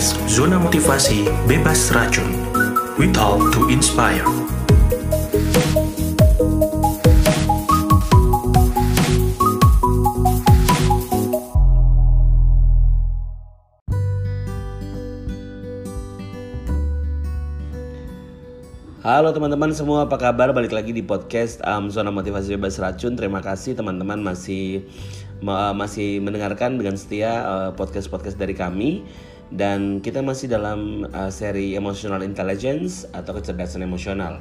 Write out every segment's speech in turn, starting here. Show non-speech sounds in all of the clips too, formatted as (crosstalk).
podcast Zona Motivasi Bebas Racun. We talk to inspire. Halo teman-teman semua, apa kabar? Balik lagi di podcast um, Zona Motivasi Bebas Racun. Terima kasih teman-teman masih ma- masih mendengarkan dengan setia uh, podcast-podcast dari kami dan kita masih dalam uh, seri Emotional Intelligence atau kecerdasan emosional.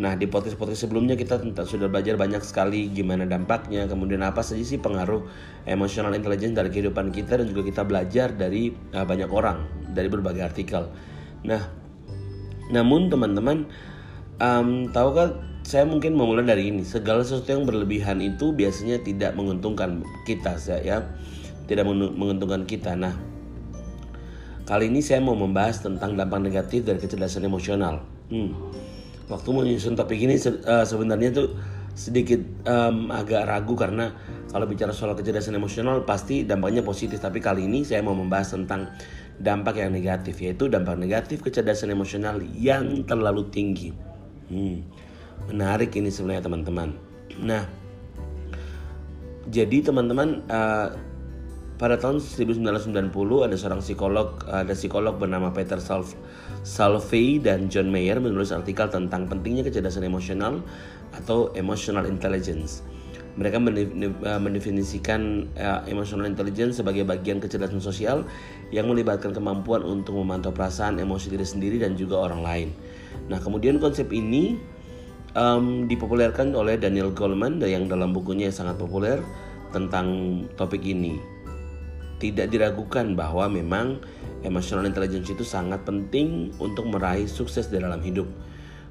Nah di podcast-podcast sebelumnya kita sudah belajar banyak sekali gimana dampaknya, kemudian apa saja sih pengaruh emotional intelligence dari kehidupan kita dan juga kita belajar dari uh, banyak orang dari berbagai artikel. Nah namun teman-teman um, tahukah saya mungkin memulai dari ini segala sesuatu yang berlebihan itu biasanya tidak menguntungkan kita ya tidak menguntungkan kita. Nah kali ini saya mau membahas tentang dampak negatif dari kecerdasan emosional. Hmm. Waktu menyusun topik ini uh, sebenarnya tuh sedikit um, agak ragu karena kalau bicara soal kecerdasan emosional pasti dampaknya positif tapi kali ini saya mau membahas tentang dampak yang negatif yaitu dampak negatif kecerdasan emosional yang terlalu tinggi. Hmm, menarik ini sebenarnya teman-teman. Nah, jadi teman-teman uh, pada tahun 1990 ada seorang psikolog ada psikolog bernama Peter Salv Salvey dan John Mayer menulis artikel tentang pentingnya kecerdasan emosional atau emotional intelligence. Mereka eh, mendefinisikan uh, emotional intelligence sebagai bagian kecerdasan sosial yang melibatkan kemampuan untuk memantau perasaan, emosi diri sendiri dan juga orang lain. Nah, kemudian konsep ini um, dipopulerkan oleh Daniel Goleman yang dalam bukunya sangat populer tentang topik ini. Tidak diragukan bahwa memang emotional intelligence itu sangat penting untuk meraih sukses di dalam hidup.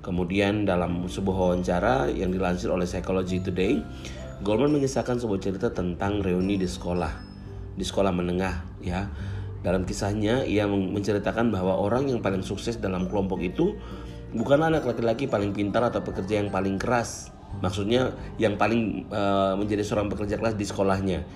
Kemudian dalam sebuah wawancara yang dilansir oleh Psychology Today, Goldman mengisahkan sebuah cerita tentang reuni di sekolah, di sekolah menengah ya. Dalam kisahnya ia menceritakan bahwa orang yang paling sukses dalam kelompok itu bukanlah anak laki-laki paling pintar atau pekerja yang paling keras. Maksudnya yang paling uh, menjadi seorang pekerja keras di sekolahnya.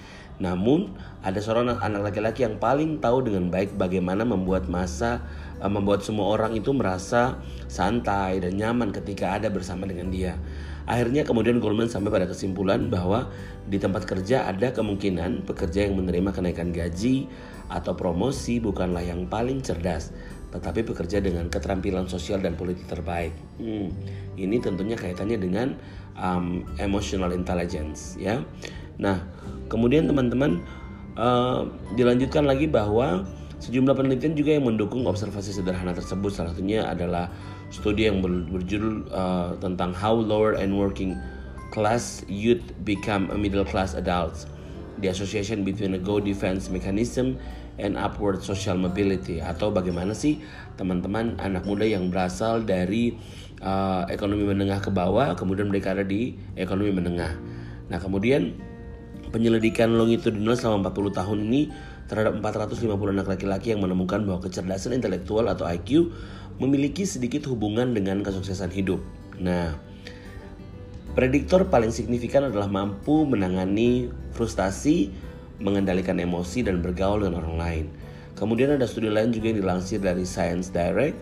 Namun ada seorang anak laki-laki yang paling tahu dengan baik bagaimana membuat masa uh, membuat semua orang itu merasa santai dan nyaman ketika ada bersama dengan dia. Akhirnya kemudian Goldman sampai pada kesimpulan bahwa di tempat kerja ada kemungkinan pekerja yang menerima kenaikan gaji atau promosi bukanlah yang paling cerdas, tetapi bekerja dengan keterampilan sosial dan politik terbaik. Hmm, ini tentunya kaitannya dengan um, emotional intelligence, ya. Nah, kemudian teman-teman uh, dilanjutkan lagi bahwa sejumlah penelitian juga yang mendukung observasi sederhana tersebut. Salah satunya adalah studi yang berjudul uh, tentang how lower and working class youth become a middle class adults. The association between a go defense mechanism and upward social mobility atau bagaimana sih teman-teman anak muda yang berasal dari uh, ekonomi menengah ke bawah kemudian mereka ada di ekonomi menengah. Nah, kemudian penyelidikan longitudinal selama 40 tahun ini terhadap 450 anak laki-laki yang menemukan bahwa kecerdasan intelektual atau IQ memiliki sedikit hubungan dengan kesuksesan hidup. Nah, prediktor paling signifikan adalah mampu menangani frustasi, mengendalikan emosi dan bergaul dengan orang lain. Kemudian ada studi lain juga yang dilansir dari Science Direct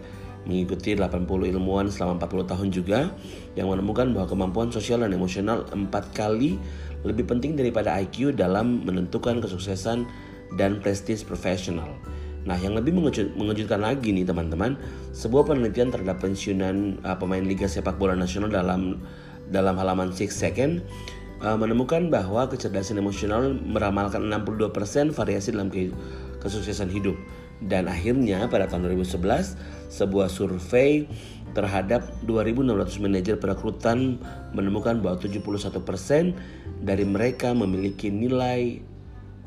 mengikuti 80 ilmuwan selama 40 tahun juga yang menemukan bahwa kemampuan sosial dan emosional empat kali lebih penting daripada IQ dalam menentukan kesuksesan dan prestis profesional. Nah, yang lebih mengejut, mengejutkan lagi nih teman-teman, sebuah penelitian terhadap pensiunan uh, pemain Liga Sepak Bola Nasional dalam dalam halaman Six Second uh, menemukan bahwa kecerdasan emosional meramalkan 62% variasi dalam ke kesuksesan hidup. Dan akhirnya pada tahun 2011, sebuah survei terhadap 2.600 manajer perekrutan menemukan bahwa 71% dari mereka memiliki nilai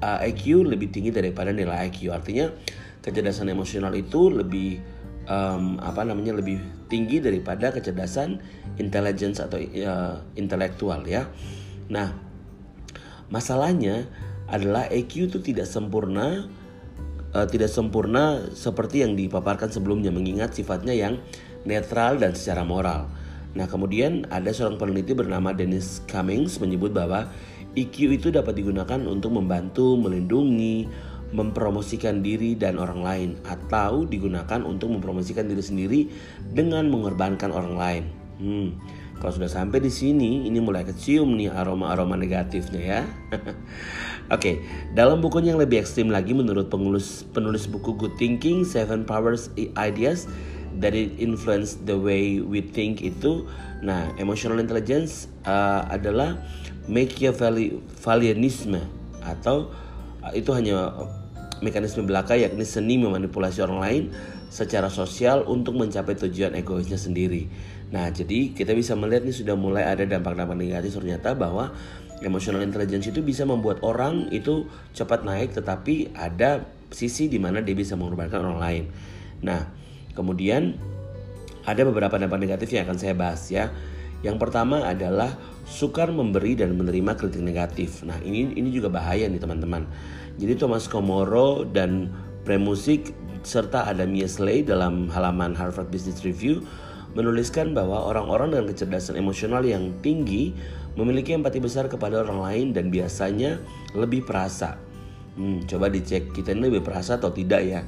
uh, IQ lebih tinggi daripada nilai IQ. Artinya kecerdasan emosional itu lebih um, apa namanya lebih tinggi daripada kecerdasan intelligence atau uh, intelektual ya. Nah, masalahnya adalah EQ itu tidak sempurna uh, tidak sempurna seperti yang dipaparkan sebelumnya mengingat sifatnya yang netral dan secara moral. Nah, kemudian ada seorang peneliti bernama Dennis Cummings menyebut bahwa EQ itu dapat digunakan untuk membantu, melindungi, mempromosikan diri dan orang lain atau digunakan untuk mempromosikan diri sendiri dengan mengorbankan orang lain. Hmm, kalau sudah sampai di sini, ini mulai kecium nih aroma-aroma negatifnya ya. (laughs) Oke, okay, dalam bukunya yang lebih ekstrim lagi menurut penulis penulis buku Good Thinking, Seven Powers Ideas that it influence the way we think itu, nah emotional intelligence uh, adalah Machiavellianisme atau uh, itu hanya mekanisme belaka yakni seni memanipulasi orang lain secara sosial untuk mencapai tujuan egoisnya sendiri. Nah, jadi kita bisa melihat nih sudah mulai ada dampak-dampak negatif ternyata bahwa emotional intelligence itu bisa membuat orang itu cepat naik tetapi ada sisi di mana dia bisa mengorbankan orang lain. Nah, kemudian ada beberapa dampak negatif yang akan saya bahas ya. Yang pertama adalah sukar memberi dan menerima kritik negatif. Nah, ini ini juga bahaya nih teman-teman. Jadi Thomas Komoro dan Premusik serta Adam Yesley dalam halaman Harvard Business Review menuliskan bahwa orang-orang dengan kecerdasan emosional yang tinggi memiliki empati besar kepada orang lain dan biasanya lebih perasa. Hmm, coba dicek kita ini lebih perasa atau tidak ya.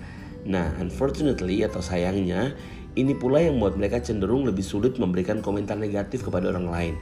Nah, unfortunately atau sayangnya ini pula yang membuat mereka cenderung lebih sulit memberikan komentar negatif kepada orang lain.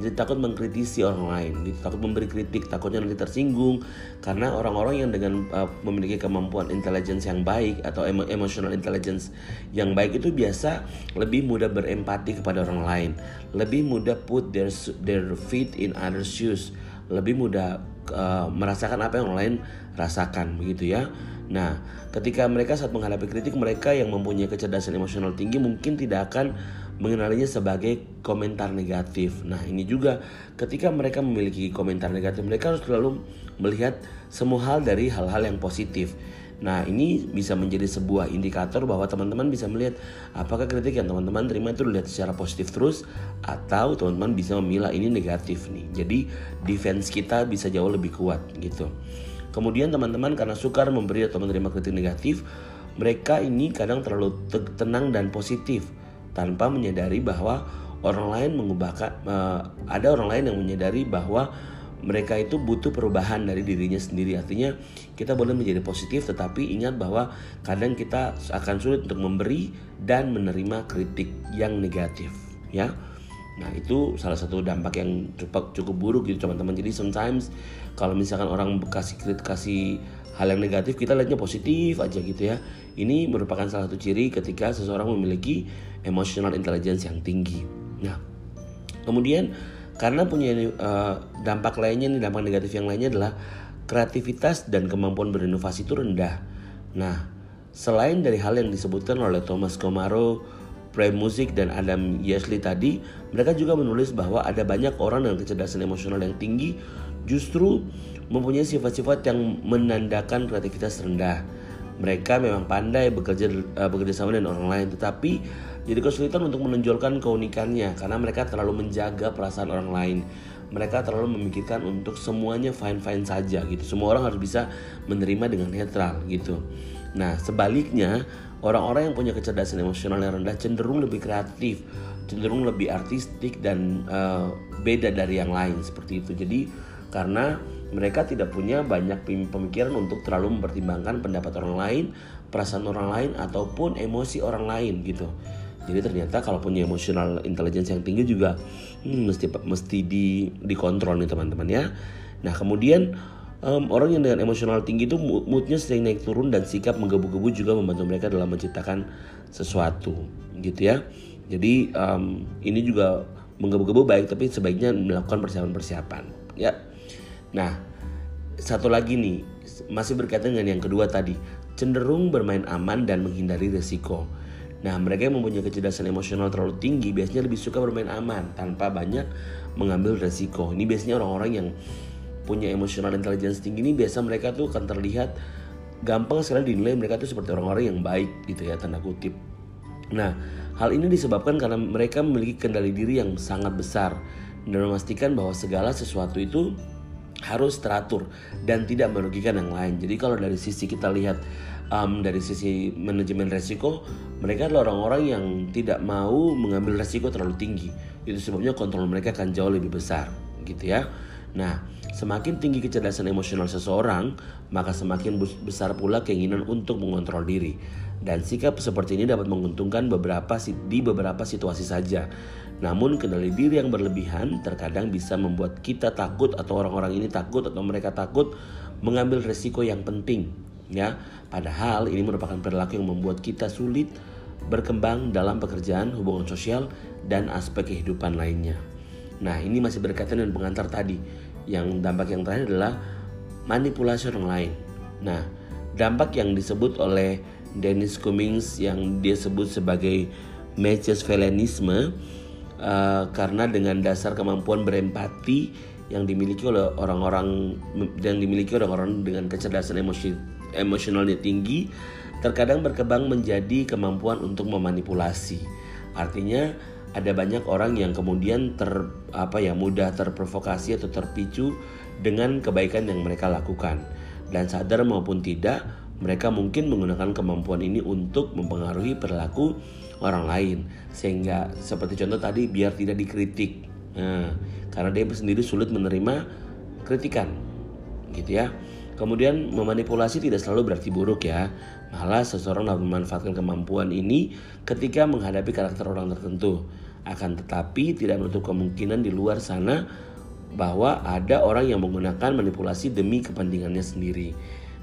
Jadi takut mengkritisi orang lain, gitu. takut memberi kritik, takutnya nanti tersinggung karena orang-orang yang dengan uh, memiliki kemampuan intelligence yang baik atau emo emotional intelligence yang baik itu biasa lebih mudah berempati kepada orang lain, lebih mudah put their their feet in other shoes, lebih mudah uh, merasakan apa yang orang lain rasakan begitu ya. Nah, ketika mereka saat menghadapi kritik, mereka yang mempunyai kecerdasan emosional tinggi mungkin tidak akan mengenalinya sebagai komentar negatif. Nah, ini juga ketika mereka memiliki komentar negatif, mereka harus selalu melihat semua hal dari hal-hal yang positif. Nah, ini bisa menjadi sebuah indikator bahwa teman-teman bisa melihat apakah kritik yang teman-teman terima itu dilihat secara positif terus atau teman-teman bisa memilah ini negatif nih. Jadi, defense kita bisa jauh lebih kuat gitu. Kemudian teman-teman karena sukar memberi atau menerima kritik negatif, mereka ini kadang terlalu tenang dan positif tanpa menyadari bahwa orang lain mengubahkan uh, ada orang lain yang menyadari bahwa mereka itu butuh perubahan dari dirinya sendiri. Artinya kita boleh menjadi positif tetapi ingat bahwa kadang kita akan sulit untuk memberi dan menerima kritik yang negatif, ya. Nah itu salah satu dampak yang cukup cukup buruk gitu teman-teman. Jadi sometimes kalau misalkan orang kasih kritik kasih hal yang negatif kita lihatnya positif aja gitu ya. Ini merupakan salah satu ciri ketika seseorang memiliki emotional intelligence yang tinggi. Nah kemudian karena punya uh, dampak lainnya nih dampak negatif yang lainnya adalah kreativitas dan kemampuan berinovasi itu rendah. Nah selain dari hal yang disebutkan oleh Thomas Komaro Prime Music dan Adam Yesley tadi, mereka juga menulis bahwa ada banyak orang dengan kecerdasan emosional yang tinggi justru mempunyai sifat-sifat yang menandakan kreativitas rendah. Mereka memang pandai bekerja uh, bekerja sama dengan orang lain, tetapi jadi kesulitan untuk menonjolkan keunikannya karena mereka terlalu menjaga perasaan orang lain. Mereka terlalu memikirkan untuk semuanya fine-fine saja gitu. Semua orang harus bisa menerima dengan netral gitu. Nah, sebaliknya Orang-orang yang punya kecerdasan emosional yang rendah cenderung lebih kreatif, cenderung lebih artistik dan uh, beda dari yang lain seperti itu. Jadi karena mereka tidak punya banyak pemikiran untuk terlalu mempertimbangkan pendapat orang lain, perasaan orang lain ataupun emosi orang lain gitu. Jadi ternyata kalau punya emosional intelligence yang tinggi juga hmm, mesti mesti di dikontrol nih teman-teman ya. Nah kemudian um, orang yang dengan emosional tinggi itu moodnya sering naik turun dan sikap menggebu-gebu juga membantu mereka dalam menciptakan sesuatu gitu ya. Jadi um, ini juga menggebu-gebu baik tapi sebaiknya melakukan persiapan-persiapan ya. Nah satu lagi nih masih berkaitan dengan yang kedua tadi cenderung bermain aman dan menghindari resiko Nah, mereka yang mempunyai kecerdasan emosional terlalu tinggi biasanya lebih suka bermain aman tanpa banyak mengambil resiko. Ini biasanya orang-orang yang punya emotional intelligence tinggi ini biasa mereka tuh akan terlihat gampang sekali dinilai mereka tuh seperti orang-orang yang baik gitu ya tanda kutip. Nah, hal ini disebabkan karena mereka memiliki kendali diri yang sangat besar dan memastikan bahwa segala sesuatu itu harus teratur dan tidak merugikan yang lain. Jadi kalau dari sisi kita lihat um, dari sisi manajemen resiko, mereka adalah orang-orang yang tidak mau mengambil resiko terlalu tinggi. Itu sebabnya kontrol mereka akan jauh lebih besar, gitu ya. Nah, semakin tinggi kecerdasan emosional seseorang, maka semakin besar pula keinginan untuk mengontrol diri. Dan sikap seperti ini dapat menguntungkan beberapa di beberapa situasi saja. Namun kendali diri yang berlebihan terkadang bisa membuat kita takut atau orang-orang ini takut atau mereka takut mengambil resiko yang penting ya. Padahal ini merupakan perilaku yang membuat kita sulit berkembang dalam pekerjaan, hubungan sosial dan aspek kehidupan lainnya. Nah, ini masih berkaitan dengan pengantar tadi. Yang dampak yang terakhir adalah manipulasi orang lain. Nah, dampak yang disebut oleh Dennis Cummings yang dia sebut sebagai Machiavellianisme uh, karena dengan dasar kemampuan berempati yang dimiliki oleh orang-orang yang dimiliki orang-orang dengan kecerdasan emosi emosionalnya tinggi terkadang berkembang menjadi kemampuan untuk memanipulasi. Artinya ada banyak orang yang kemudian ter apa ya mudah terprovokasi atau terpicu dengan kebaikan yang mereka lakukan dan sadar maupun tidak mereka mungkin menggunakan kemampuan ini untuk mempengaruhi perilaku orang lain sehingga seperti contoh tadi biar tidak dikritik nah, karena dia sendiri sulit menerima kritikan gitu ya kemudian memanipulasi tidak selalu berarti buruk ya Malah seseorang dapat memanfaatkan kemampuan ini ketika menghadapi karakter orang tertentu. Akan tetapi tidak menutup kemungkinan di luar sana bahwa ada orang yang menggunakan manipulasi demi kepentingannya sendiri.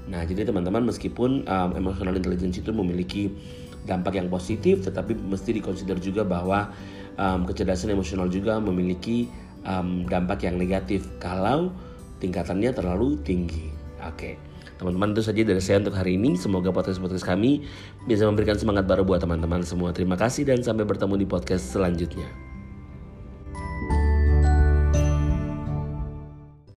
Nah, jadi teman-teman meskipun um, emotional intelligence itu memiliki dampak yang positif, tetapi mesti dikonsider juga bahwa um, kecerdasan emosional juga memiliki um, dampak yang negatif kalau tingkatannya terlalu tinggi. Oke. Okay. Teman-teman itu saja dari saya untuk hari ini. Semoga podcast-podcast kami bisa memberikan semangat baru buat teman-teman semua. Terima kasih dan sampai bertemu di podcast selanjutnya.